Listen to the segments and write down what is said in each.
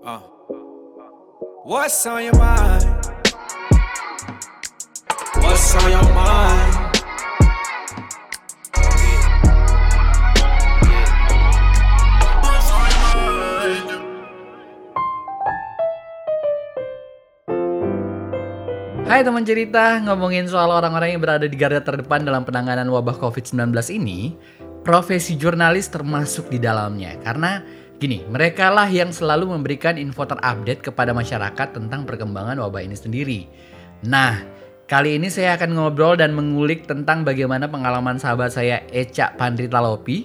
Uh. What's on your mind? What's on your mind? Hai teman cerita, ngomongin soal orang-orang yang berada di garda terdepan dalam penanganan wabah COVID-19 ini, profesi jurnalis termasuk di dalamnya. Karena gini, mereka lah yang selalu memberikan info terupdate kepada masyarakat tentang perkembangan wabah ini sendiri. Nah, kali ini saya akan ngobrol dan mengulik tentang bagaimana pengalaman sahabat saya Eca Pandrita Lopi,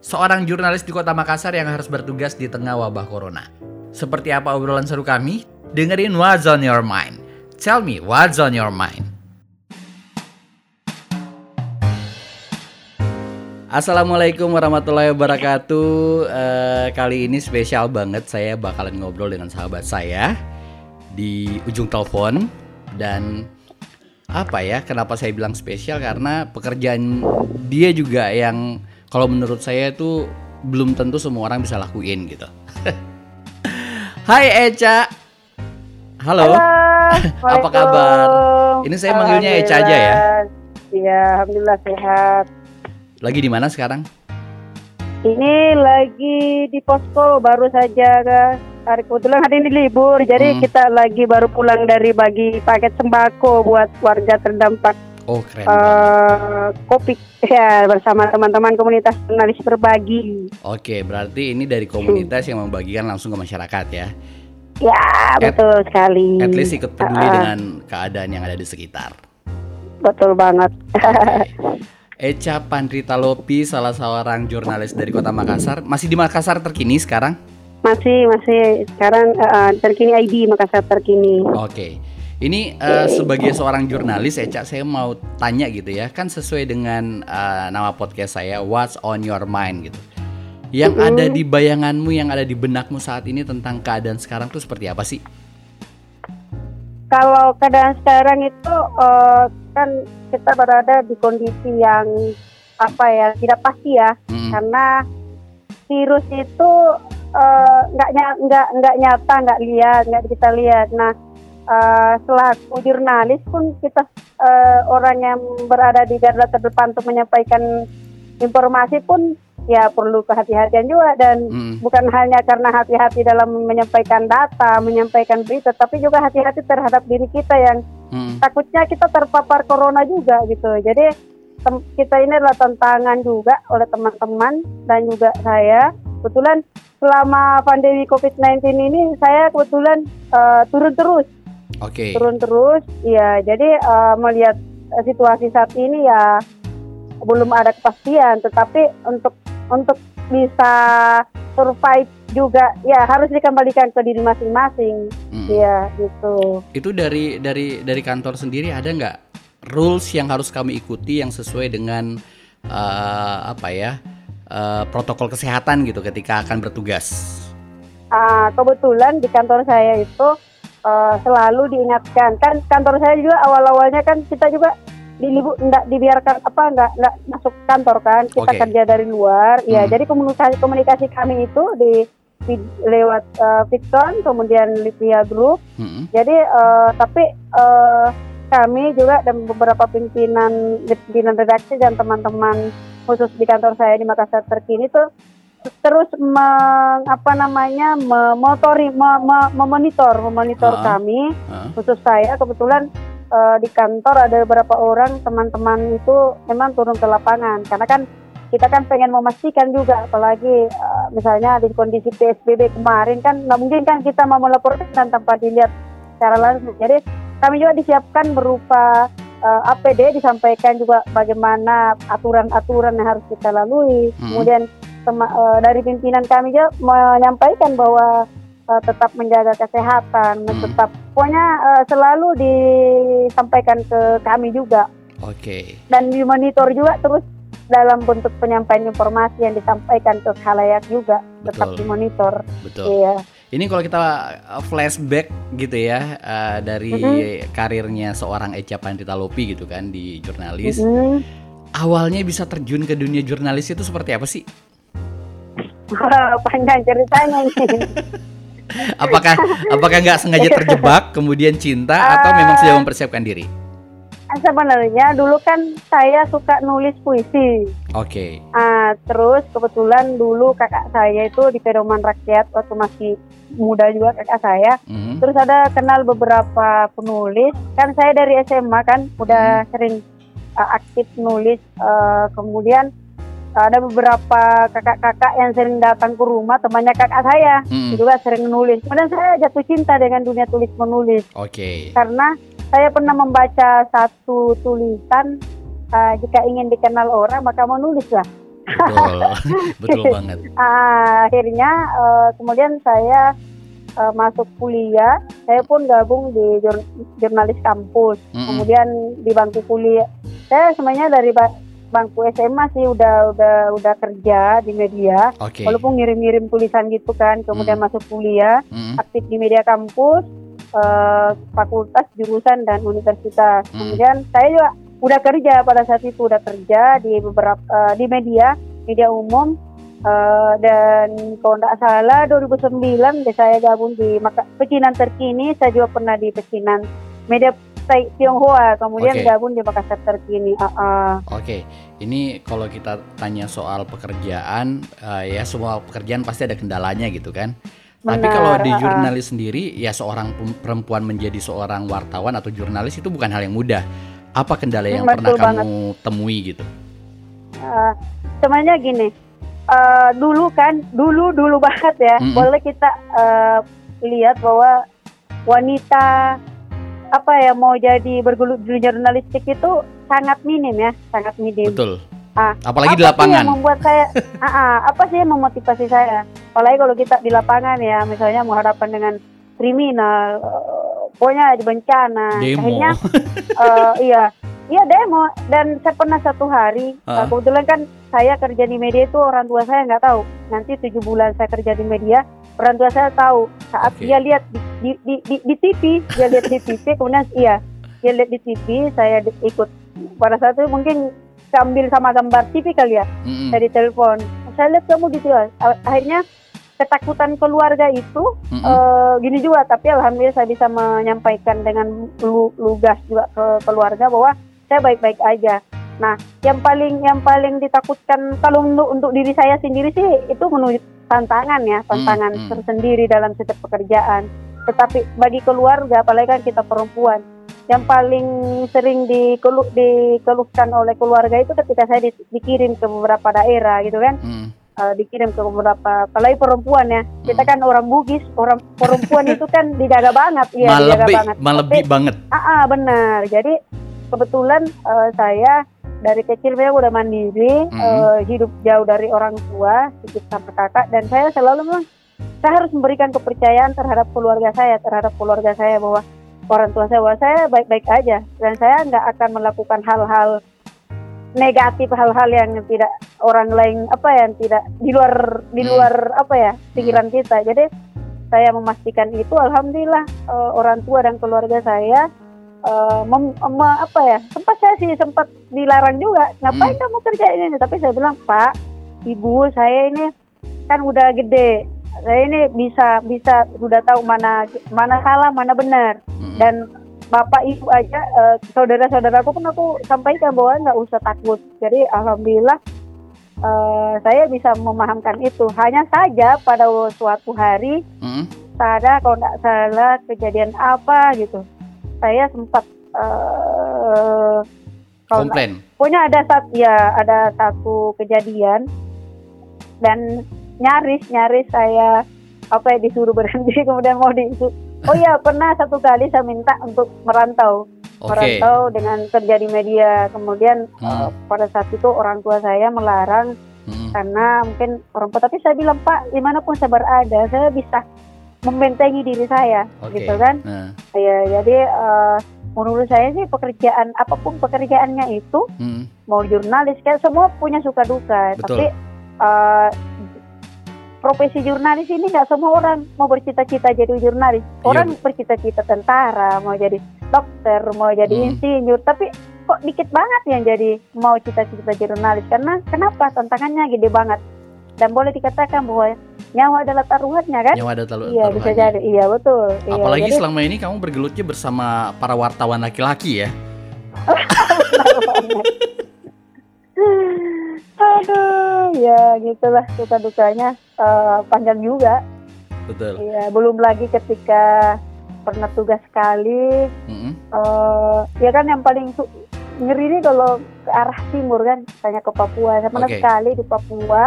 seorang jurnalis di kota Makassar yang harus bertugas di tengah wabah corona. Seperti apa obrolan seru kami? Dengerin What's on Your Mind. Tell me, what's on your mind? Assalamualaikum warahmatullahi wabarakatuh. Eh, kali ini spesial banget saya bakalan ngobrol dengan sahabat saya di ujung telepon dan apa ya? Kenapa saya bilang spesial? Karena pekerjaan dia juga yang kalau menurut saya itu belum tentu semua orang bisa lakuin gitu. Hai Eca. Halo. Apa kabar? Ini saya manggilnya Eca aja ya. Iya, alhamdulillah sehat. Lagi di mana sekarang? Ini lagi di posko baru saja hari kebetulan hari ini libur, jadi Hmm. kita lagi baru pulang dari bagi paket sembako buat warga terdampak Oh keren. eh kopi ya bersama teman-teman komunitas jurnalis berbagi. Oke, berarti ini dari komunitas yang membagikan langsung ke masyarakat ya. Ya At- betul sekali. At least ikut peduli Ah, dengan keadaan yang ada di sekitar. betul banget. Eca Pandrita Lopi, salah seorang jurnalis dari kota Makassar. Masih di Makassar terkini sekarang? masih masih sekarang eh, terkini ID Makassar terkini. Oke. Ini eh, sebagai seorang jurnalis, Eca, saya mau tanya gitu ya. Kan sesuai dengan eh, nama podcast saya, What's on Your Mind gitu. Yang Mm-mm. ada di bayanganmu, yang ada di benakmu saat ini tentang keadaan sekarang tuh seperti apa sih? Kalau keadaan sekarang itu eh, kan kita berada di kondisi yang apa ya tidak pasti ya Mm-mm. karena virus itu eh, nggak nya- nggak nggak nyata nggak lihat nggak kita lihat. Nah eh, selaku jurnalis pun kita eh, orang yang berada di garda terdepan untuk menyampaikan informasi pun ya perlu kehati-hatian juga dan Mm-mm. bukan hanya karena hati-hati dalam menyampaikan data, menyampaikan berita, tapi juga hati-hati terhadap diri kita yang Mm-mm. takutnya kita terpapar corona juga gitu. Jadi kita ini adalah tantangan juga oleh teman-teman dan juga saya. Kebetulan selama pandemi COVID-19 ini saya kebetulan eh, turun terus, Oke. turun terus. Iya, jadi eh, melihat eh, situasi saat ini ya belum ada kepastian, tetapi untuk untuk bisa survive juga ya harus dikembalikan ke diri masing-masing. Iya, gitu. Itu dari dari dari kantor sendiri ada nggak rules yang harus kami ikuti yang sesuai dengan eh, apa ya eh, protokol kesehatan gitu ketika akan bertugas? Ah, kebetulan di kantor saya itu eh, selalu diingatkan kan kantor saya juga awal-awalnya kan kita juga dilibu enggak dibiarkan apa enggak enggak masuk kantor kan kita Oke. kerja dari luar ya Hmm. jadi komunikasi komunikasi kami itu di- lewat uh, Fitcon kemudian Lipia Group Mm-mm. jadi eh, tapi eh, kami juga dan beberapa pimpinan pimpinan redaksi dan teman-teman khusus di kantor saya di Makassar terkini tuh terus meng, apa namanya memotori me- me- memonitor memonitor Ah. kami Ah. khusus saya kebetulan eh, di kantor ada beberapa orang teman-teman itu memang turun ke lapangan karena kan kita kan pengen memastikan juga apalagi eh, misalnya di kondisi PSBB kemarin kan nggak mungkin kan kita mau melaporkan tanpa dilihat secara langsung jadi kami juga disiapkan berupa eh, APD disampaikan juga bagaimana aturan-aturan yang harus kita lalui Hmm. kemudian eh, dari pimpinan kami juga menyampaikan bahwa eh, tetap menjaga kesehatan, Hmm. tetap pokoknya eh, selalu disampaikan ke kami juga Oke. dan dimonitor juga terus dalam bentuk penyampaian informasi yang disampaikan ke khalayak juga tetap Betul. dimonitor. Betul. Iya. Ini kalau kita uh, flashback gitu ya uh, dari karirnya seorang Eca Pandita Lopi gitu kan di jurnalis. Mhm. Awalnya bisa terjun ke dunia jurnalis itu seperti apa sih? Panjang ceritanya ini. apakah apakah nggak sengaja terjebak kemudian cinta atau memang sudah mempersiapkan diri? Sebenarnya dulu kan saya suka nulis puisi. Oke. Ah, terus kebetulan dulu kakak saya itu di pedoman rakyat waktu masih muda juga kakak saya. Mhm. Terus ada kenal beberapa penulis. Kan saya dari SMA kan udah sering uh, aktif nulis. Uh, kemudian ada beberapa kakak-kakak yang sering datang ke rumah temannya kakak saya Mhm. juga sering nulis. Kemudian saya jatuh cinta dengan dunia tulis menulis Oke. karena saya pernah membaca satu tulisan uh, jika ingin dikenal orang maka menulis lah. Betul. Betul banget. Ah, akhirnya eh, kemudian saya eh, masuk kuliah, saya pun gabung di jur- jurnalis kampus. Mhm. Kemudian di bangku kuliah, saya sebenarnya dari ba- bangku SMA sih udah udah udah kerja di media, Oke. walaupun ngirim-ngirim tulisan gitu kan. Kemudian Hmm. masuk kuliah, Mhm. aktif di media kampus, eh, fakultas, jurusan dan universitas. Hmm. Kemudian saya juga udah kerja pada saat itu udah kerja di beberapa eh, di media media umum eh, dan kalau tidak salah 2009 deh saya gabung di Maka- pecinan terkini saya juga pernah di pecinan media Tionghoa kemudian Oke. gabung di Makassar terkini Ah, ah. Oke, ini kalau kita tanya soal pekerjaan, eh, ya semua pekerjaan pasti ada kendalanya gitu kan. Tapi Benar, kalau di jurnalis sendiri, ya seorang perempuan menjadi seorang wartawan atau jurnalis itu bukan hal yang mudah. Apa kendala yang Hmm, pernah betul kamu temui gitu? Eh, sebenarnya gini eh, dulu kan dulu dulu banget ya Mm-mm. boleh kita eh, lihat bahwa wanita apa ya mau jadi bergelut di jurnalistik itu sangat minim ya sangat minim Betul. Ah, Apalagi di apa sih lapangan. yang membuat saya ah, ah, apa sih yang memotivasi saya apalagi kalau kita di lapangan ya misalnya menghadapkan dengan kriminal eh, pokoknya ada bencana Demo. akhirnya eh, iya iya demo dan saya pernah satu hari Ah. eh, kebetulan kan saya kerja di media itu orang tua saya nggak tahu nanti tujuh bulan saya kerja di media orang tua saya tahu saat Oke. dia lihat di, di, di, di, di TV dia lihat di TV kemudian iya dia lihat di TV saya di- ikut pada saat itu mungkin ambil sama gambar TV kali ya Mm-mm. dari telepon saya lihat kamu gitu ya akhirnya ketakutan keluarga itu Mm-mm. eh, gini juga tapi alhamdulillah saya bisa menyampaikan dengan lu- lugas juga ke keluarga bahwa saya baik-baik aja nah yang paling yang paling ditakutkan kalau untuk untuk diri saya sendiri sih itu menuju tantangan ya tantangan Hmm, hmm. tersendiri dalam setiap pekerjaan tetapi bagi keluarga apalagi kan kita perempuan yang paling sering dikeluh, dikeluhkan oleh keluarga itu ketika saya di- dikirim ke beberapa daerah gitu kan Mm. eh, dikirim ke beberapa apalagi perempuan ya kita kan orang Bugis orang perempuan itu kan dijaga banget iya malah dijaga banget malah Tapi- lebih banget. ah, ah, benar jadi kebetulan eh, saya dari kecil saya udah mandiri Mhm. eh, hidup jauh dari orang tua sedikit sama kakak dan saya selalu bilang saya harus memberikan kepercayaan terhadap keluarga saya terhadap keluarga saya bahwa orang tua saya saya baik-baik aja dan saya nggak akan melakukan hal-hal negatif hal-hal yang tidak orang lain apa ya yang tidak di luar di Hmm. luar apa ya pikiran kita jadi saya memastikan itu alhamdulillah eh, orang tua dan keluarga saya eh, mem- mem- apa ya sempat saya sih sempat dilarang juga ngapain Hmm. kamu kerja ini tapi saya bilang pak ibu saya ini kan udah gede saya ini bisa bisa sudah tahu mana mana salah mana benar Mm-mm. dan bapak ibu aja eh, saudara-saudaraku pun aku sampaikan bahwa nggak usah takut jadi alhamdulillah eh, saya bisa memahamkan itu hanya saja pada suatu hari Mm-mm. ada kalau nggak salah kejadian apa gitu saya sempat kalau nggak- Komplain. pokoknya ada satu ya ada satu kejadian dan nyaris nyaris saya apa ya disuruh berhenti kemudian mau disuruh oh iya pernah satu kali saya minta untuk merantau Oke. merantau dengan kerja di media kemudian Hmm. eh, pada saat itu orang tua saya melarang Mm-mm. karena mungkin orang tua tapi saya bilang pak di mana pun saya berada saya bisa membentengi diri saya Oke. gitu kan Nah, ya jadi eh, menurut saya sih pekerjaan apa pun pekerjaannya itu mm. mau jurnalis kan semua punya suka duka Betul. tapi eh, profesi jurnalis ini nggak semua orang mau bercita-cita jadi jurnalis Iya, orang bercita-cita tentara mau jadi dokter mau jadi Hmm. insinyur tapi kok dikit banget yang jadi mau cita-cita jurnalis karena kenapa tantangannya gede banget dan boleh dikatakan bahwa nyawa adalah taruhannya kan? Nyawa ada talu- Iya bisa taruhannya. jadi, iya betul. Iya, Apalagi jadi, selama ini kamu bergelutnya bersama para wartawan laki-laki ya. aduh, ya gitulah suka dukanya eh, panjang juga. Betul. Iya, belum lagi ketika pernah tugas sekali, Mm-mm. eh ya kan yang paling su- ngeri ini kalau ke arah timur kan, tanya ke Papua. Saya pernah Oke. sekali di Papua,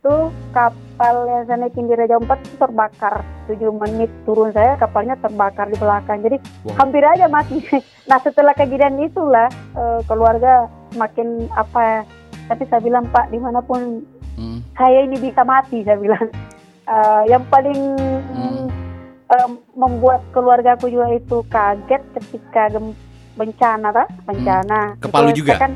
tuh kapal yang saya naikin di Raja Ampat itu terbakar. 7 menit turun saya, kapalnya terbakar di belakang. Jadi Wow. hampir aja mati. Nah setelah kejadian itulah eh, keluarga makin apa? Tapi saya bilang Pak, di mana pun Mm. saya ini bisa mati, saya bilang. Eh, yang paling Hmm. eh, membuat keluarga aku juga itu kaget ketika bencana, tak? Bencana. Ke Palu Itu juga? Saya kan,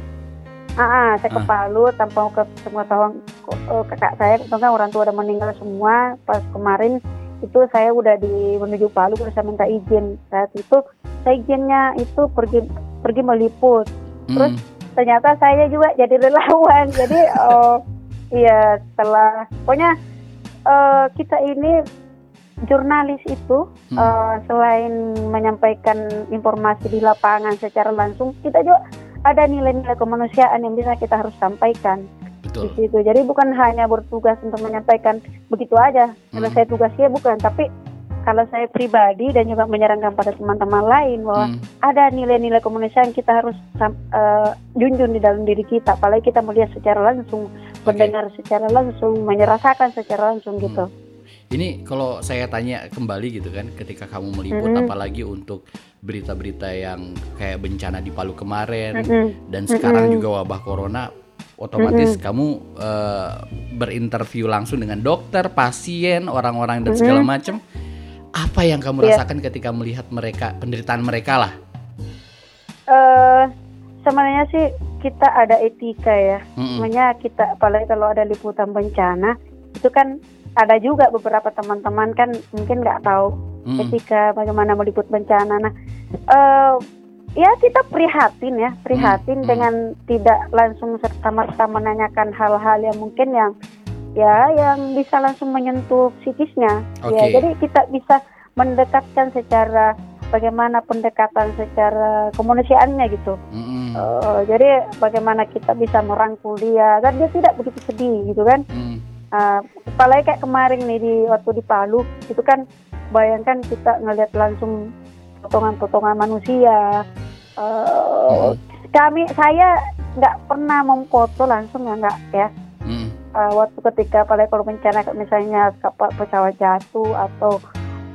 ah, ah, saya ke Ah. Palu tanpa ke semua tahu eh, kakak saya, kan orang tua udah meninggal semua. Pas kemarin itu saya udah di menuju Palu, baru saya minta izin. Saat itu saya izinnya itu pergi pergi meliput. Terus Mm. Ternyata saya juga jadi relawan. Jadi oh iya setelah pokoknya eh, kita ini jurnalis itu Hmm. eh, selain menyampaikan informasi di lapangan secara langsung kita juga ada nilai-nilai kemanusiaan yang bisa kita harus sampaikan. Di situ. Jadi bukan hanya bertugas untuk menyampaikan begitu aja. Hmm. saya tugasnya bukan. Tapi kalau saya pribadi dan juga menyarankan pada teman-teman lain bahwa Mm. ada nilai-nilai kemanusiaan kita harus eh, junjung di dalam diri kita apalagi kita melihat secara langsung mendengar secara langsung menyerasakan secara langsung gitu Ini kalau saya tanya kembali gitu kan, ketika kamu meliput, Mm-mm. apalagi untuk berita-berita yang kayak bencana di Palu kemarin, Mm-mm. dan sekarang Mm-mm. juga wabah corona, otomatis kamu eh, berinterview langsung dengan dokter, pasien, orang-orang dan segala macam. Apa yang kamu Iya. rasakan ketika melihat mereka penderitaan mereka lah? Eh, sebenarnya sih kita ada etika ya Mm-mm. Sebenarnya kita apalagi kalau ada liputan bencana itu kan ada juga beberapa teman-teman kan mungkin nggak tahu Mm-mm. ketika bagaimana meliput bencana. Nah, eh, ya kita prihatin ya, prihatin Hmm, dengan tidak langsung serta merta menanyakan hal-hal yang mungkin yang ya yang bisa langsung menyentuh psikisnya. Ya, Oke. jadi kita bisa mendekatkan secara bagaimana pendekatan secara kemanusiaannya gitu. Mm-mm. Eh, jadi bagaimana kita bisa merangkul dia, dan dia tidak begitu sedih gitu kan. Mm. Uh, apalagi kayak kemarin nih di waktu di Palu itu kan bayangkan kita ngelihat langsung potongan-potongan manusia Uh, kami saya nggak pernah memfoto langsung ya nggak ya Mm. Uh, waktu ketika apalagi kalau bencana misalnya kapal pesawat jatuh atau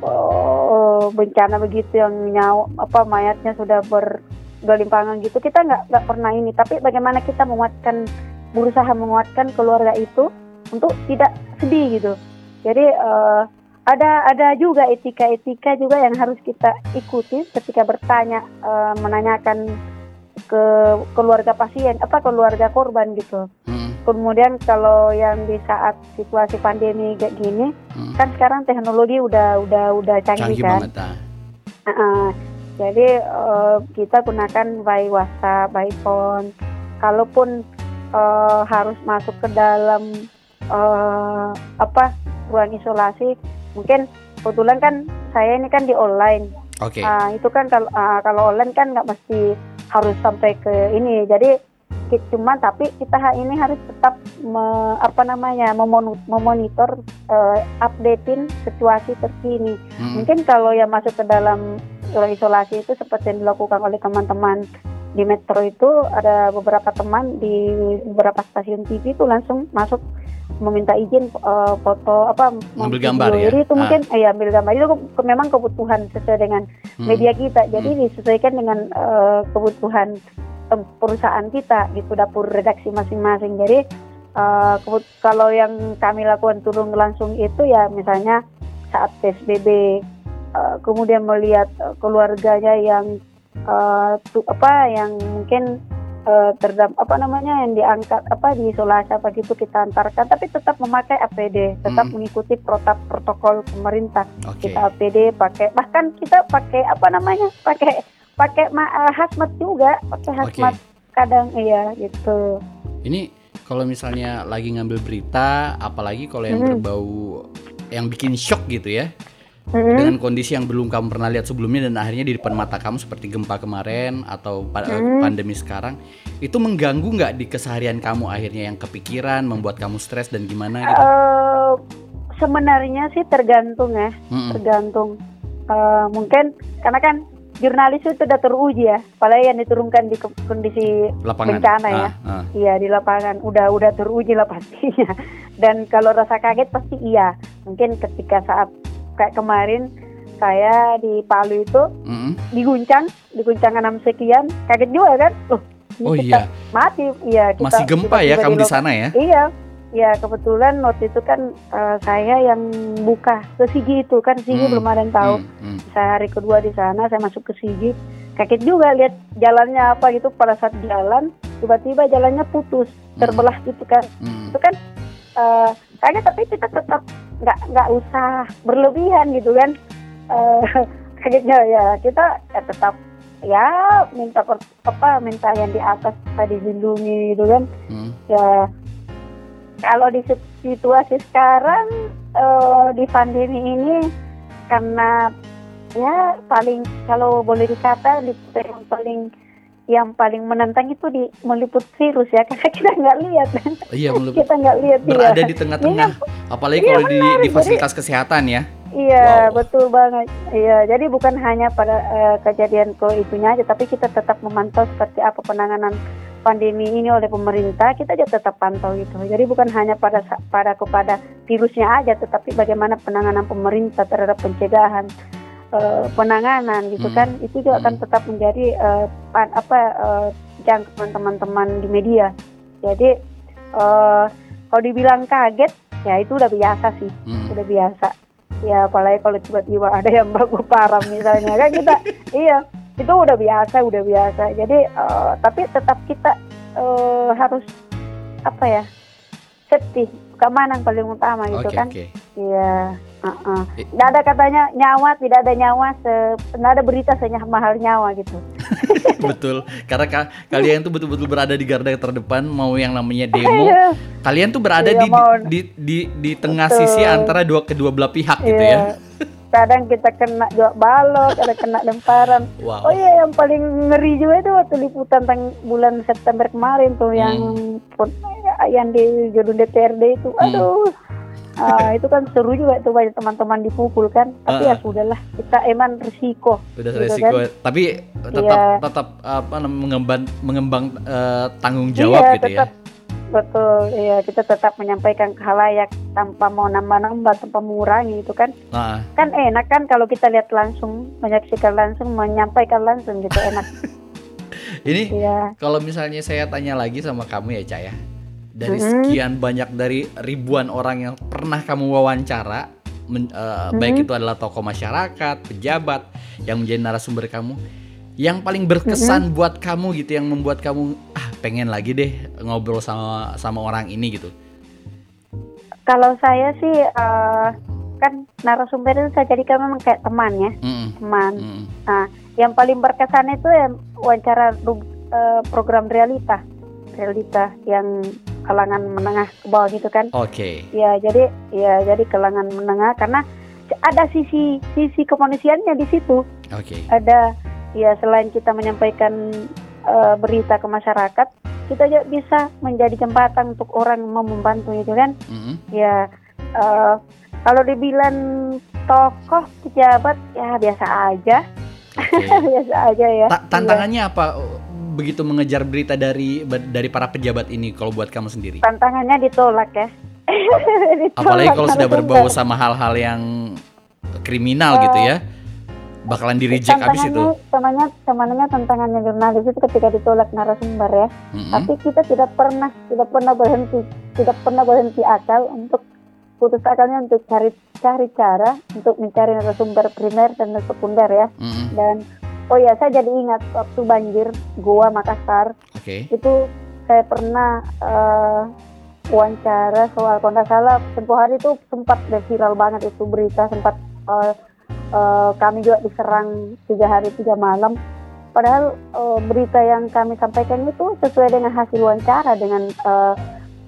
uh, bencana begitu yang nyawa apa mayatnya sudah bergelimpangan gitu kita nggak nggak pernah ini. Tapi bagaimana kita menguatkan berusaha menguatkan keluarga itu untuk tidak sedih gitu. Jadi uh, ada ada juga etika-etika juga yang harus kita ikuti ketika bertanya uh, menanyakan ke keluarga pasien apa keluarga korban gitu. Mm. Kemudian kalau yang di saat situasi pandemi kayak gini Mm. kan sekarang teknologi udah udah udah canggih, Canggih kan banget ah. Heeh. jadi eh, kita gunakan by WhatsApp by phone kalaupun eh, harus masuk ke dalam eh, apa ruang isolasi mungkin kebetulan kan saya ini kan di online Oke. Ah, itu kan kalau ah, kalau online kan nggak mesti harus sampai ke ini. Jadi ki- cuman tapi kita ini harus tetap me- apa namanya memonitor eh, updatein situasi terkini. Mm. Mungkin kalau yang masuk ke dalam isolasi itu seperti yang dilakukan oleh teman-teman di metro itu ada beberapa teman di beberapa stasiun TV itu langsung masuk meminta izin eh, foto apa Ambil gambar ya? Jadi itu Ah. mungkin eh, ambil gambar itu ke- memang kebutuhan sesuai dengan Mm. media kita. Jadi disesuaikan dengan eh, kebutuhan perusahaan kita gitu dapur redaksi masing-masing. Jadi eh, kebut- kalau yang kami lakukan turun langsung itu ya misalnya saat PSBB eh, kemudian melihat eh, keluarganya yang eh, tu- apa yang mungkin eh, terdam apa namanya yang diangkat apa diisolasi apa gitu kita antarkan tapi tetap memakai APD tetap Hmm. mengikuti protap protokol pemerintah Oke. kita APD pakai bahkan kita pakai apa namanya pakai pakai eh, hazmat juga pakai hazmat kadang iya gitu Ini kalau misalnya lagi ngambil berita, apalagi kalau yang Mhm. berbau yang bikin shock gitu ya, Mm-mm. dengan kondisi yang belum kamu pernah lihat sebelumnya dan akhirnya di depan mata kamu seperti gempa kemarin atau pa- Mhm. pandemi sekarang, itu mengganggu nggak di keseharian kamu akhirnya yang kepikiran, membuat kamu stres dan gimana gitu? Eh, sebenarnya sih tergantung ya, Mm-mm. tergantung. Eh, mungkin karena kan jurnalis itu sudah teruji ya, apalagi yang diturunkan di kondisi Lapangan. bencana ya. Ah, ah. Iya di lapangan udah udah teruji lah pastinya. Dan kalau rasa kaget pasti iya. Mungkin ketika saat kayak kemarin saya di Palu itu Mm-mm. diguncang, diguncang enam sekian, kaget juga kan? Loh, Oh kita iya, mati. Iya, kita masih gempa ya kamu di sana ya? Iya, ya kebetulan waktu itu kan eh, saya yang buka ke Sigi itu kan Sigi Hmm, belum ada yang tahu. Hmm, hmm. Saya hari kedua di sana, saya masuk ke Sigi, kaget juga lihat jalannya apa gitu pada saat jalan, tiba-tiba jalannya putus, terbelah gitu kan. Hmm. Itu kan eh, kaget tapi kita tetap nggak nggak usah berlebihan gitu kan. Eh, kagetnya ya kita ya tetap ya minta apa minta yang di atas tadi dilindungi gitu kan Hmm. ya kalau di sit- situasi sekarang eh, di pandemi ini karena ya paling kalau boleh dikata di yang paling yang paling menantang itu di meliput virus ya karena kita nggak lihat Iya, meliput- kita nggak lihat berada ya. di tengah-tengah, apalagi Iya, kalau di, benar. di Jadi- fasilitas kesehatan ya. Iya Wow. betul banget. Iya jadi bukan hanya pada eh, kejadian ko itunya aja, tapi kita tetap memantau seperti apa penanganan pandemi ini oleh pemerintah. Kita juga tetap pantau gitu. Jadi bukan hanya pada pada kepada virusnya aja, tetapi bagaimana penanganan pemerintah terhadap pencegahan eh, penanganan gitu Hmm. kan. Itu juga akan Hmm. tetap menjadi pan- apa jangkauan teman-teman di media. Jadi eh, kalau dibilang kaget, ya itu udah biasa sih Hmm. udah biasa ya apalagi kalau tiba-tiba ada yang baku parah misalnya kan kita iya itu udah biasa udah biasa jadi eh, tapi tetap kita eh, harus apa ya safety keamanan paling utama gitu Oke, kan oke. iya uh-uh. Eh. Nggak ada katanya nyawa tidak ada nyawa se nggak ada berita senyah mahal nyawa gitu Betul. Karena ka- kalian tuh betul-betul berada di garda terdepan mau yang namanya demo. Iya, Kalian tuh berada Iya, di, mau- di di di tengah Betul. sisi antara dua kedua belah pihak gitu iya. ya. kadang kita kena juga balok ada kena lemparan Wow. Oh iya yang paling ngeri juga itu waktu liputan tang bulan September kemarin tuh yang pun- yang di gedung DPRD itu. Hmm. Aduh. Ah, itu kan seru juga itu banyak teman-teman dipukul kan. Tapi Ah. ya sudahlah, kita emang risiko. Udah gitu resiko. kan. Tapi tetap Iya. tetap apa mengembang mengembang eh, tanggung jawab iya, gitu tetap ya. Betul. Iya, kita tetap menyampaikan ke halayak tanpa mau nambah-nambah, tanpa mengurangi itu kan. Nah, Kan enak kan kalau kita lihat langsung, menyaksikan langsung, menyampaikan langsung gitu enak. ini Iya. kalau misalnya saya tanya lagi sama kamu ya, Cak ya. Dari Mhm. sekian banyak dari ribuan orang yang pernah kamu wawancara, men- eh, Mhm. baik itu adalah tokoh masyarakat, pejabat yang menjadi narasumber kamu, yang paling berkesan buat kamu gitu, yang membuat kamu ah pengen lagi deh ngobrol sama sama orang ini gitu. Kalau saya sih eh, kan narasumber itu saya jadikan memang kayak teman ya, Mm-mm, teman. mm-mm. Nah, yang paling berkesan itu yang wawancara eh, program realita, realita yang kalangan menengah ke bawah gitu kan. Oke. Ya, jadi ya jadi kalangan menengah karena ada sisi sisi kemanusiaannya di situ. Oke. Ada ya selain kita menyampaikan eh, berita ke masyarakat, kita juga bisa menjadi jembatan untuk orang mau membantu itu kan. Mm-mm. Ya, eh, kalau dibilang tokoh pejabat ya biasa aja, Oke. biasa aja ya. Ta- tantangannya apa begitu mengejar berita dari dari para pejabat ini kalau buat kamu sendiri? Tantangannya ditolak ya. Ditolak Apalagi kalau sudah berbau sama hal-hal yang kriminal gitu ya. Bakalan di reject abis itu. Tantangannya, tantangannya tantangannya jurnalis itu ketika ditolak narasumber ya. Mm-mm. Tapi kita tidak pernah tidak pernah berhenti tidak pernah berhenti akal untuk putus akalnya untuk cari cari cara untuk mencari narasumber primer dan sekunder ya. Mm-mm. Dan oh ya saya jadi ingat waktu banjir Goa Makassar Oke. itu saya pernah eh, wawancara soal kalau salah tempo hari itu sempat viral banget itu berita sempat eh, eh, kami juga diserang tiga hari tiga malam. Padahal eh, berita yang kami sampaikan itu sesuai dengan hasil wawancara dengan eh,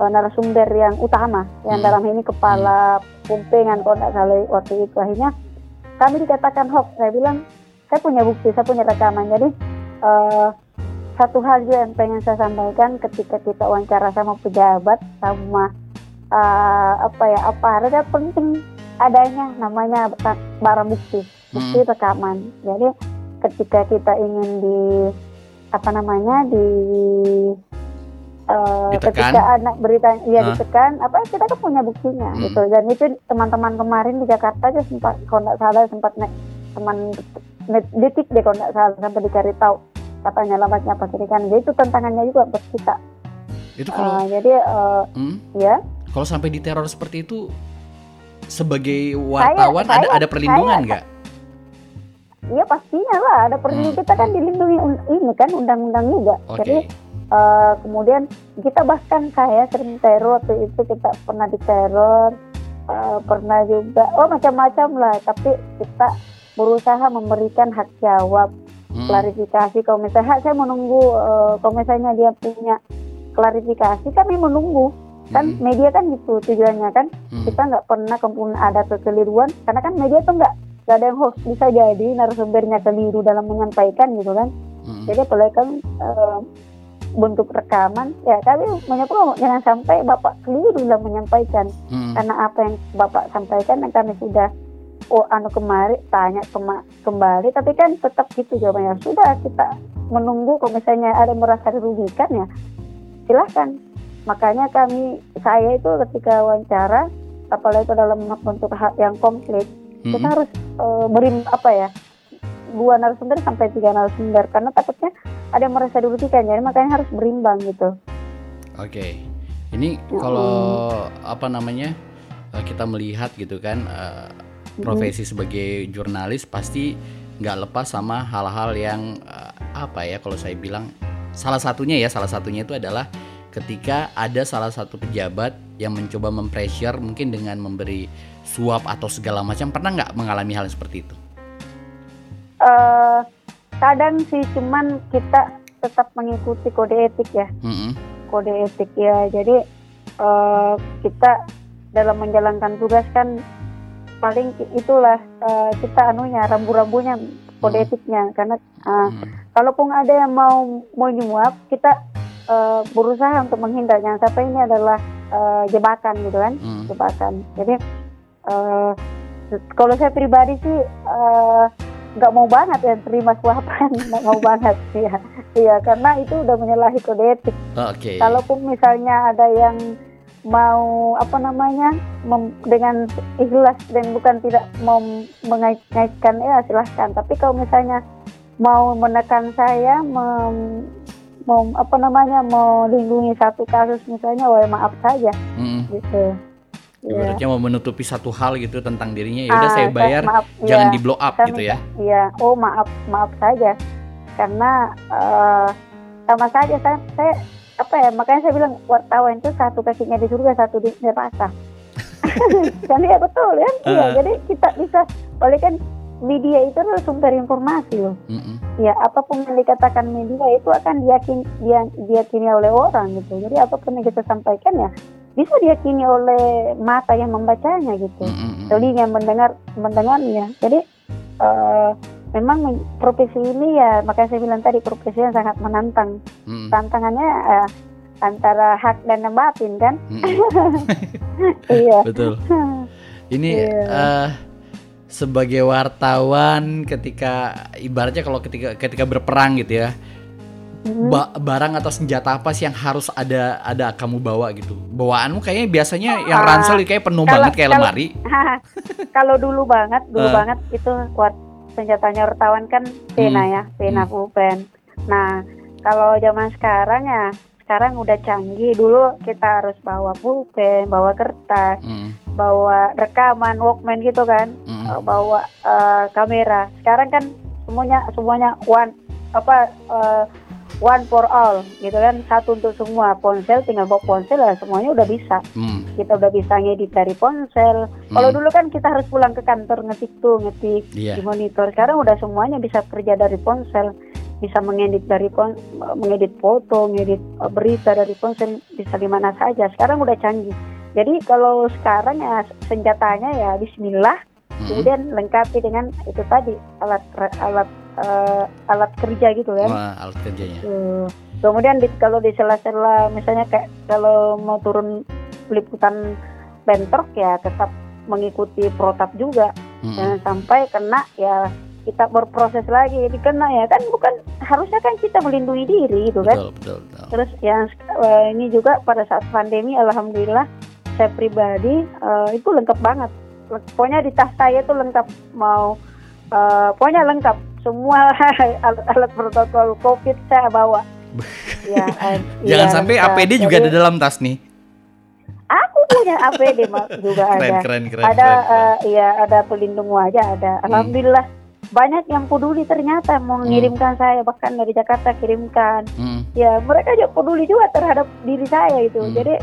narasumber yang utama yang Hmm. dalam ini kepala pumpengan kalau nggak salah waktu itu. Akhirnya kami dikatakan hoax saya bilang saya punya bukti saya punya rekaman. Jadi eh, satu hal juga yang pengen saya sampaikan ketika kita wawancara sama pejabat sama eh, apa ya apa ada penting adanya namanya ba- barang bukti bukti rekaman. Jadi ketika kita ingin di apa namanya di Ditekan. ketika anak berita ya Ah. ditekan apa kita kan punya buktinya Hmm. gitu. Dan itu teman-teman kemarin di Jakarta aja sempat kalau nggak salah sempat naik teman detik deh kalau nggak salah sampai dicari tahu. Katanya alamatnya apa kiri kan? Jadi itu tantangannya juga buat kita. Itu kalau Eh, jadi eh, hmm, ya kalau sampai diteror seperti itu sebagai wartawan ada saya- ada perlindungan saya- nggak? Iya pastinya lah ada perlindungan Hmm. kita kan dilindungi un- ini kan undang-undang juga. Oke. Jadi eh, kemudian kita bahkan saya sering teror waktu itu kita pernah diteror, eh, pernah juga oh macam-macam lah. Tapi kita berusaha memberikan hak jawab, Hmm. klarifikasi. Kalau misalnya saya menunggu kalau misalnya dia punya klarifikasi kami menunggu kan Hmm. media kan gitu tujuannya kan Hmm. kita nggak pernah kemudian ada kekeliruan karena kan media tuh nggak nggak ada yang host bisa jadi narasumbernya keliru dalam menyampaikan gitu kan Hmm. jadi apalagi kan eh, bentuk rekaman ya kami menyebut jangan sampai bapak keliru dalam menyampaikan Hmm. karena apa yang bapak sampaikan yang kami sudah oh anu kemari tanya kema- kembali tapi kan tetap gitu jawabannya sudah kita menunggu kalau misalnya ada yang merasa dirugikan ya silahkan makanya kami saya itu ketika wawancara apalagi itu dalam bentuk hak yang komplit kita Hmm. harus eh, beri apa ya dua narasumber sampai tiga narasumber karena takutnya ada yang merasa dirugikan jadi makanya harus berimbang gitu Oke. Ini kalau apa namanya eh, kita melihat gitu kan eh, profesi sebagai jurnalis pasti nggak lepas sama hal-hal yang apa ya kalau saya bilang salah satunya ya salah satunya itu adalah ketika ada salah satu pejabat yang mencoba mempressure mungkin dengan memberi suap atau segala macam pernah nggak mengalami hal seperti itu? eh kadang sih cuman kita tetap mengikuti kode etik ya Mm-mm. kode etik ya jadi eh, kita dalam menjalankan tugas kan paling itulah eh, kita anunya rambu-rambunya kode Hmm. etiknya karena eh, Mm. kalaupun ada yang mau mau nyuap kita eh, berusaha untuk menghindar. Jangan sampai ini adalah eh, jebakan gitu kan. Mm. jebakan. Jadi eh, kalau saya pribadi sih nggak mau banget ya terima suapan nggak mau banget ya iya karena itu udah menyalahi kode etik. Oke. kalaupun misalnya ada yang mau apa namanya mem- dengan ikhlas dan bukan tidak mau mengait-ngaitkan ya silahkan. Tapi kalau misalnya mau menekan saya mem, mem- apa namanya mau lindungi satu kasus misalnya wah maaf saja Mm. gitu Iya. Ibaratnya mau menutupi satu hal gitu tentang dirinya ya udah Ah, saya bayar maaf, jangan iya. di blow up Kami- gitu ya. Iya, oh maaf maaf saja karena eh, sama saja saya, saya apa ya makanya saya bilang wartawan itu satu kakinya di surga satu di neraka. kan iya betul ya, iya Ah. jadi kita bisa oleh kan media itu adalah sumber informasi loh. Mm-mm. Ya apa pun yang dikatakan media itu akan diyakini dia, diyakini oleh orang gitu. Jadi apa pun yang kita sampaikan ya bisa diyakini oleh mata yang membacanya gitu Mm-mm. telinga mendengar mendengarnya. Jadi eh, memang profesi ini ya makanya saya bilang tadi profesi yang sangat menantang. Mm-mm. Tantangannya eh, antara hak dan batin kan? Mm-mm. iya. Betul. Ini Iya. eh, sebagai wartawan ketika ibaratnya kalau ketika ketika berperang gitu ya, Mhm. ba- barang atau senjata apa sih yang harus ada ada kamu bawa gitu? Bawaanmu kayaknya biasanya yang Ah, ransel kayak penuh kalau- banget kayak kalau- lemari. Kalau dulu banget, dulu Eh. banget itu kuat senjatanya wartawan kan pena Hmm. ya, pena Hmm. pulpen. Nah, kalau zaman sekarang ya sekarang udah canggih. Dulu kita harus bawa pulpen, bawa kertas, Mm, bawa rekaman, walkman gitu kan. mm, bawa uh, kamera. Sekarang kan semuanya semuanya one apa uh, one for all gitu kan satu untuk semua ponsel tinggal bawa ponsel lah semuanya udah bisa mm, kita udah bisa ngedit dari ponsel kalau mm. dulu kan kita harus pulang ke kantor ngetik tuh ngetik Iya. di monitor sekarang udah semuanya bisa kerja dari ponsel bisa mengedit dari pon, mengedit foto, mengedit berita dari ponsel bisa di mana saja. Sekarang udah canggih. Jadi kalau sekarang ya senjatanya ya Bismillah, Mm-mm. kemudian lengkapi dengan itu tadi alat alat eh, alat kerja gitu kan. Wah, alat kerjanya. Tuh. Kemudian di, kalau di sela-sela misalnya kayak kalau mau turun liputan bentrok ya tetap mengikuti protap juga Mm-mm. jangan sampai kena ya kita berproses lagi jadi kena ya kan bukan harusnya kan kita melindungi diri gitu kan Betul, betul, betul. terus yang eh, ini juga pada saat pandemi alhamdulillah saya pribadi eh, itu lengkap banget pokoknya di tas saya itu lengkap mau eh, pokoknya lengkap semua alat-alat protokol covid saya bawa ya, eh, Jangan iya, sampai lengkap. APD juga Jadi, ada dalam tas nih. aku punya APD juga Keren, ada keren, keren. ada keren, keren. eh, iya ada pelindung wajah ada Hmm. alhamdulillah banyak yang peduli ternyata mau mengirimkan saya bahkan dari Jakarta kirimkan Mm. ya mereka juga peduli juga terhadap diri saya itu Hmm. jadi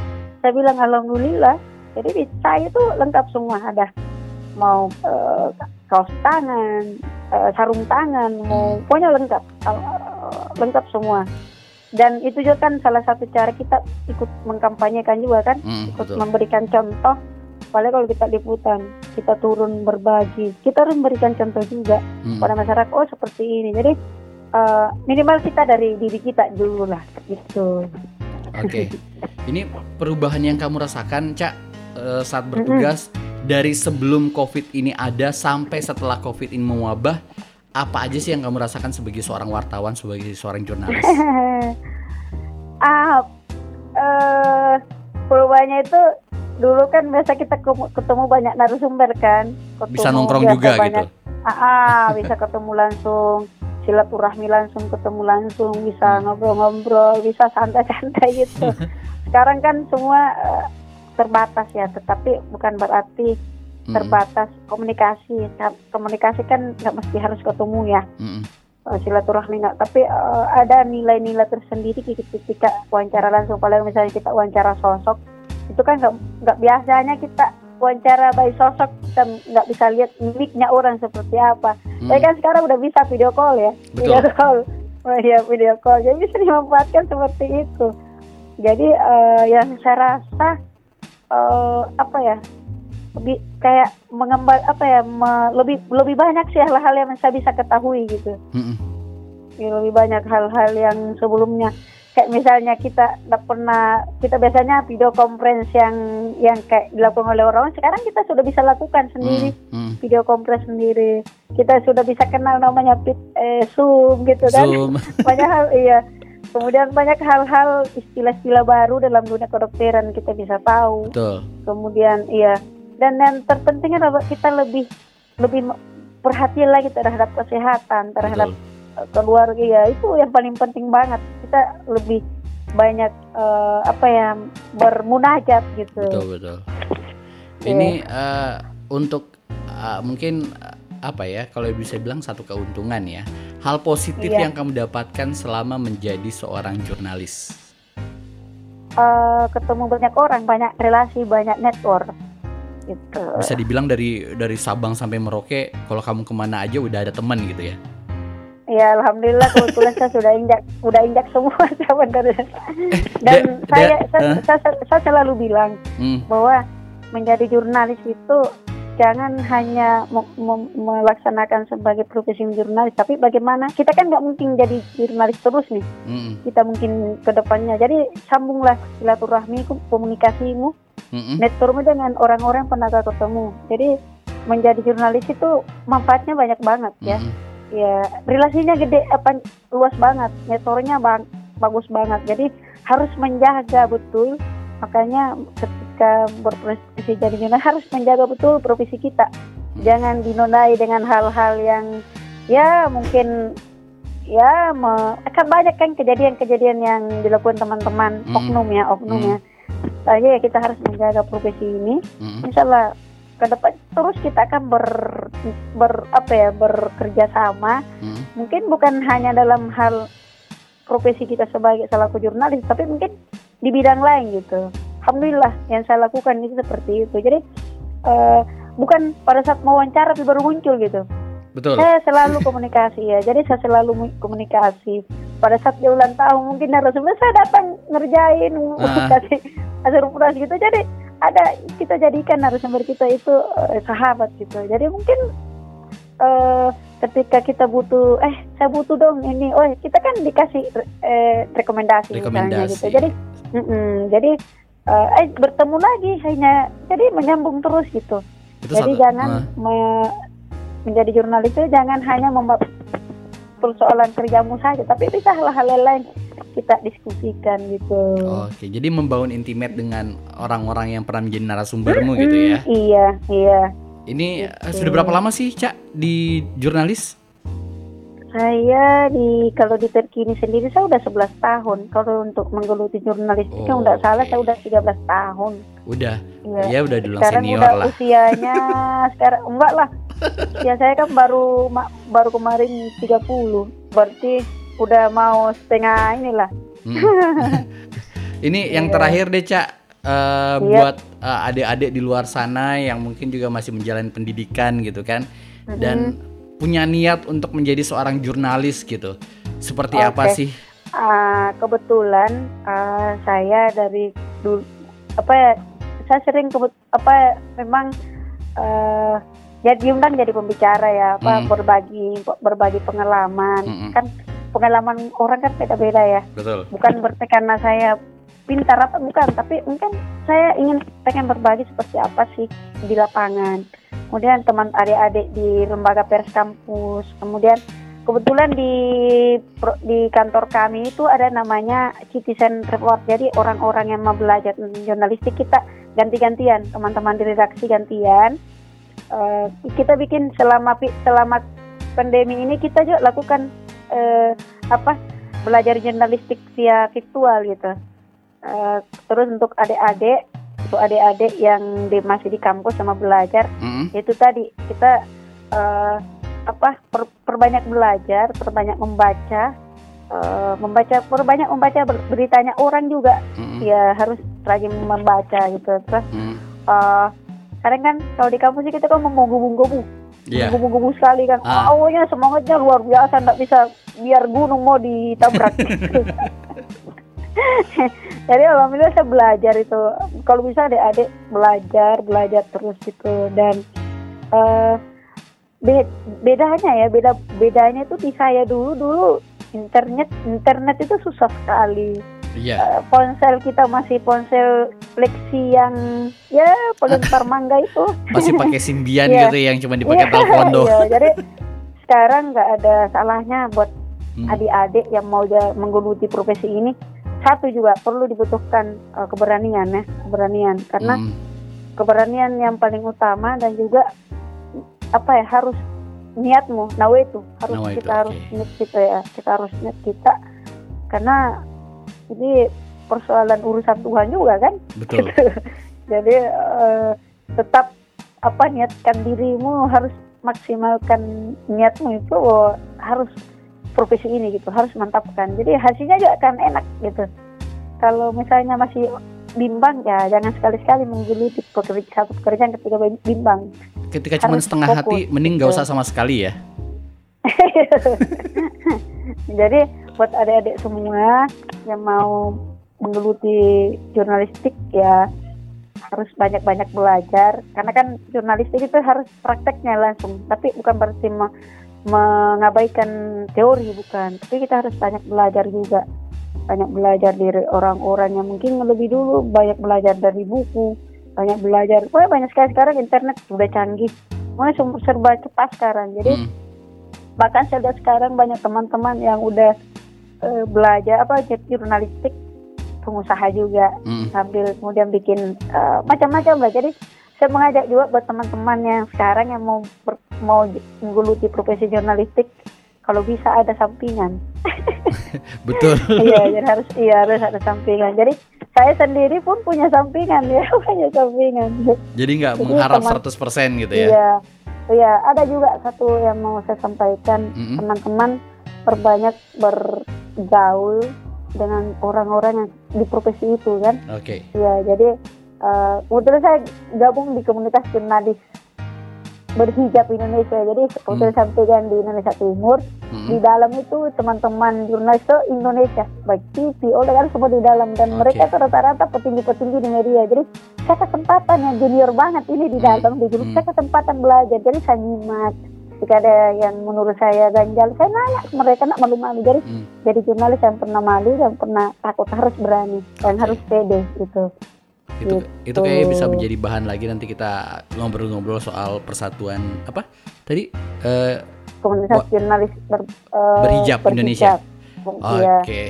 saya bilang alhamdulillah. Jadi di saya itu lengkap semua. Ada mau eh, kaos tangan eh, sarung tangan mau Hmm. pokoknya lengkap. Eh, lengkap semua. Dan itu juga kan salah satu cara kita ikut mengkampanyekan juga kan. Mm, ikut betul. memberikan contoh. Apalagi kalau kita liputan kita turun berbagi. Kita harus memberikan contoh juga Mm. pada masyarakat oh seperti ini. Jadi eh, minimal kita dari diri kita dulu lah gitu Oke. Ini perubahan yang kamu rasakan, Cak, eh, saat bertugas dari sebelum COVID ini ada sampai setelah COVID ini mewabah, apa aja sih yang kamu rasakan sebagai seorang wartawan, sebagai seorang jurnalis? ah eh perubahannya itu dulu kan biasa kita ketemu banyak narasumber kan ketemu Bisa nongkrong juga banyak, gitu. ah, ah, bisa ketemu langsung silaturahmi langsung ketemu langsung bisa ngobrol-ngobrol bisa santai-santai gitu. Sekarang kan semua eh, terbatas ya tetapi bukan berarti Mm, terbatas komunikasi. Ka- komunikasi kan nggak mesti harus ketemu ya. Mm, silaturahmi nggak. Tapi eh, ada nilai-nilai tersendiri ketika wawancara langsung. Apalagi misalnya kita wawancara sosok itu kan nggak biasanya kita wawancara by sosok kita nggak bisa lihat mimiknya orang seperti apa. Mm. tapi kan sekarang udah bisa video call ya. Betul. video call. Oh iya video call. Jadi bisa dimanfaatkan seperti itu. Jadi eh, yang saya rasa eh, apa ya lebih kayak mengembal apa ya me- lebih lebih banyak sih hal-hal yang saya bisa ketahui gitu. Mm, mm. Ya, lebih banyak hal-hal yang sebelumnya kayak misalnya kita nggak pernah kita biasanya video conference yang yang kayak dilakukan oleh orang sekarang kita sudah bisa lakukan sendiri Mm, mm. video conference sendiri kita sudah bisa kenal namanya eh, zoom gitu kan Zoom. banyak hal iya kemudian banyak hal-hal istilah-istilah baru dalam dunia kedokteran kita bisa tahu Betul. kemudian iya dan yang terpenting adalah kita lebih lebih perhatian lagi terhadap kesehatan terhadap Betul. Keluarga ya itu yang paling penting banget kita lebih banyak eh, apa ya bermunajat gitu Betul, betul. Ini eh, untuk eh, mungkin eh, apa ya kalau bisa bilang satu keuntungan ya. Hal positif Iya. yang kamu dapatkan selama menjadi seorang jurnalis. Eh, ketemu banyak orang banyak relasi banyak network gitu Bisa dibilang dari dari Sabang sampai Merauke, kalau kamu ke mana aja udah ada teman gitu ya. Ya alhamdulillah kebetulan saya sudah injak sudah injak semua sebenarnya. Dan da- saya, da- saya, eh. saya saya selalu bilang Hmm, bahwa menjadi jurnalis itu jangan hanya me- me- melaksanakan sebagai profesi jurnalis, tapi bagaimana kita kan nggak mungkin jadi jurnalis terus nih. mm, Kita mungkin ke depannya. Jadi sambunglah silaturahmi komunikasimu, mm, networkmu dengan orang-orang yang pernah ketemu. Jadi menjadi jurnalis itu manfaatnya banyak banget ya mm, ya relasinya gede apa luas banget networknya bang, bagus banget. Jadi harus menjaga betul. Makanya ketika berprofesi jadi jurnalis harus menjaga betul profesi kita. Jangan dinodai dengan hal-hal yang ya mungkin ya me, akan banyak kan kejadian-kejadian yang dilakukan teman-teman Mm. oknum ya oknum ya. Jadi ya kita harus menjaga profesi ini. Mm, Allah ke depan terus kita akan ber, ber apa ya bekerja sama mm. mungkin bukan hanya dalam hal profesi kita sebagai selaku jurnalis tapi mungkin di bidang lain gitu alhamdulillah yang saya lakukan itu seperti itu jadi eh, bukan pada saat mau wawancara tapi baru muncul gitu Betul. Saya selalu komunikasi ya, jadi saya selalu mu- komunikasi. Pada saat dia ulang tahun mungkin narasumber saya datang ngerjain, Ah. kasih surprise gitu. Jadi ada kita jadikan narasumber kita itu eh, sahabat gitu. Jadi mungkin eh, ketika kita butuh, eh saya butuh dong ini, oh kita kan dikasih eh, rekomendasi, misalnya Rekomendasi. gitu. Jadi, mm-mm, jadi eh, eh bertemu lagi hanya, jadi menyambung terus gitu. Itu Jadi satu- jangan ah, me- menjadi jurnalis itu jangan hanya membahas persoalan kerjamu saja, tapi bisa hal-hal lain kita diskusikan gitu. Oke, jadi membangun intimate dengan orang-orang yang pernah menjadi narasumbermu gitu ya. Iya, iya. Ini eh, Gitu. sudah berapa lama sih, Cak, di jurnalis? Saya di kalau di terkini sendiri saya udah 11 tahun. Kalau untuk menggeluti jurnalistik Oh, nggak salah saya udah 13 tahun. Udah. Iya. Ya udah sekarang senior udah lah. usianya sekarang enggak lah. Ya saya kan baru baru kemarin 30. Berarti udah mau setengah inilah. Mm. Ini yang Iya. terakhir deh, Cak. Eh, Iya. buat eh, adik-adik di luar sana yang mungkin juga masih menjalani pendidikan gitu kan dan punya niat untuk menjadi seorang jurnalis gitu. Seperti apa Oke. sih? Ah, kebetulan ah, saya dari dulu apa ya saya sering kebet, apa ya, memang eh ya diundang jadi pembicara ya apa Hmm. berbagi berbagi pengalaman Mm-mm. kan pengalaman orang kan beda-beda ya. Betul. bukan berarti karena saya pintar apa bukan. Tapi mungkin saya ingin pengen berbagi seperti apa sih di lapangan. Kemudian teman adik-adik di lembaga pers kampus. Kemudian kebetulan di di kantor kami itu ada namanya citizen report. Jadi orang-orang yang mau belajar jurnalistik kita ganti-gantian. Teman-teman di redaksi gantian. Eh, kita bikin selama selama pandemi ini kita juga lakukan eh, apa belajar jurnalistik via virtual gitu. Eh, terus untuk adik-adik, untuk adik-adik yang di, masih di kampus sama belajar, Mm-mm. itu tadi kita eh, apa per- perbanyak belajar, perbanyak membaca, eh, membaca perbanyak membaca ber- beritanya orang juga Mm-mm. ya harus rajin membaca gitu. Terus Mm. eh, kadang kan kalau di kampus sih kita kan menggobu-gobu Iya. menggobu-gobu sekali kan Ah. awalnya semangatnya luar biasa nggak bisa biar gunung mau ditabrak jadi alhamdulillah saya belajar itu kalau bisa adik-adik belajar belajar terus gitu dan eh, be- bedanya ya beda bedanya itu di saya dulu dulu internet internet itu susah sekali Iya. Eh, ponsel kita masih ponsel flexi yang ya pelempar mangga itu Masih pakai simbian Iya. gitu yang cuma dipakai Iya, telepon doang. iya. jadi sekarang nggak ada salahnya buat. Adik-adik yang mau menggeluti profesi ini satu juga perlu dibutuhkan eh, keberanian ya keberanian karena Mm. keberanian yang paling utama dan juga apa ya harus niatmu nawa itu harus Nawaitu, kita harus oke. niat kita ya kita harus niat kita karena ini persoalan urusan Tuhan juga kan Betul. jadi eh, tetap apa niatkan dirimu harus maksimalkan niatmu itu oh, harus profesi ini gitu harus mantapkan. Jadi hasilnya juga akan enak gitu. Kalau misalnya masih bimbang ya jangan sekali-sekali menggeluti pekerja satu pekerjaan ketika bimbang. Ketika cuma setengah hati, fokus, mending nggak gitu. usah sama sekali ya. jadi buat adik-adik semua yang mau menggeluti jurnalistik ya harus banyak-banyak belajar. Karena kan jurnalistik itu harus prakteknya langsung. Tapi bukan berarti mengabaikan teori bukan. Tapi kita harus banyak belajar juga. Banyak belajar dari orang-orang yang mungkin lebih dulu banyak belajar dari buku banyak belajar. Pokoknya banyak sekali. Sekarang internet sudah canggih. Pokoknya semua serba cepat sekarang. Jadi Mm. bahkan saya lihat sekarang banyak teman-teman yang udah eh, belajar apa jadi jurnalistik pengusaha juga. Mm. sambil kemudian bikin eh, macam-macam lah. Jadi saya mengajak juga buat teman-teman yang sekarang yang mau ber- mau menggeluti profesi jurnalistik kalau bisa ada sampingan Betul. iya jadi harus iya harus ada sampingan jadi saya sendiri pun punya sampingan ya punya sampingan Jadi nggak mengharap teman- 100% gitu ya. iya iya ada juga satu yang mau saya sampaikan Mm-mm. teman-teman perbanyak bergaul dengan orang-orang yang di profesi itu kan Oke. ya jadi kebetulan saya gabung di komunitas jurnalis berhijab Indonesia. Jadi seperti Hmm. sampaikan di Indonesia Timur, di Mm-mm. dalam itu teman-teman jurnalis itu Indonesia, baik TV, oleh kan semua di dalam dan Oke. mereka itu rata-rata petinggi-petinggi di media. Jadi saya kesempatan yang junior banget ini di Hmm. dalam di grup Hmm. saya kesempatan belajar. Jadi saya nyimak. Jika ada yang menurut saya ganjal, saya nanya ke mereka nak malu-malu. Jadi Hmm. jadi jurnalis yang pernah malu, yang pernah takut harus berani, Oke. harus pede gitu. Itu Gitu. itu kayaknya bisa menjadi bahan lagi nanti kita ngobrol-ngobrol soal persatuan apa tadi Eh, Komunitas jurnalis ber, eh, Berhijab Indonesia. Iya. Oke.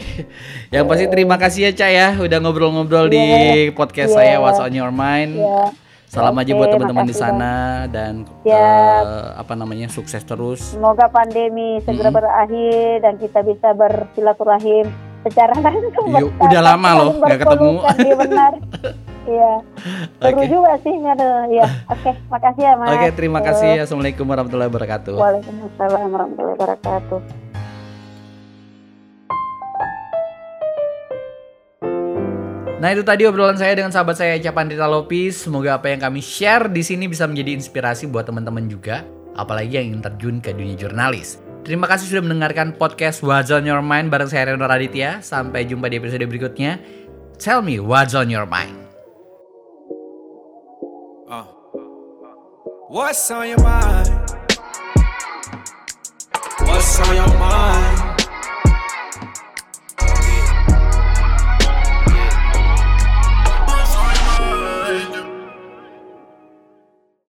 Yang pasti terima kasih ya Cak ya udah ngobrol-ngobrol di Iya. podcast Iya. saya What's on Your Mind. Iya. Salam aja Oke, buat teman-teman di sana dan Siap. eh, apa namanya sukses terus. Semoga pandemi segera Mm-mm. berakhir dan kita bisa bersilaturahim secara langsung. Bertatap, udah lama loh nggak ketemu. Iya benar. Iya. Seru Oke. juga sih, aduh. Iya. Oke, makasih ya, Mas. Oke, terima Yo. kasih. Assalamualaikum warahmatullahi wabarakatuh. Waalaikumsalam warahmatullahi wabarakatuh. Nah itu tadi obrolan saya dengan sahabat saya Eca Pandita Lopis. Semoga apa yang kami share di sini bisa menjadi inspirasi buat teman-teman juga, apalagi yang ingin terjun ke dunia jurnalis. Terima kasih sudah mendengarkan podcast What's on Your Mind bareng saya Reno Raditya. Sampai jumpa di episode berikutnya. Tell me what's on your mind. What's on your mind? What's on your mind?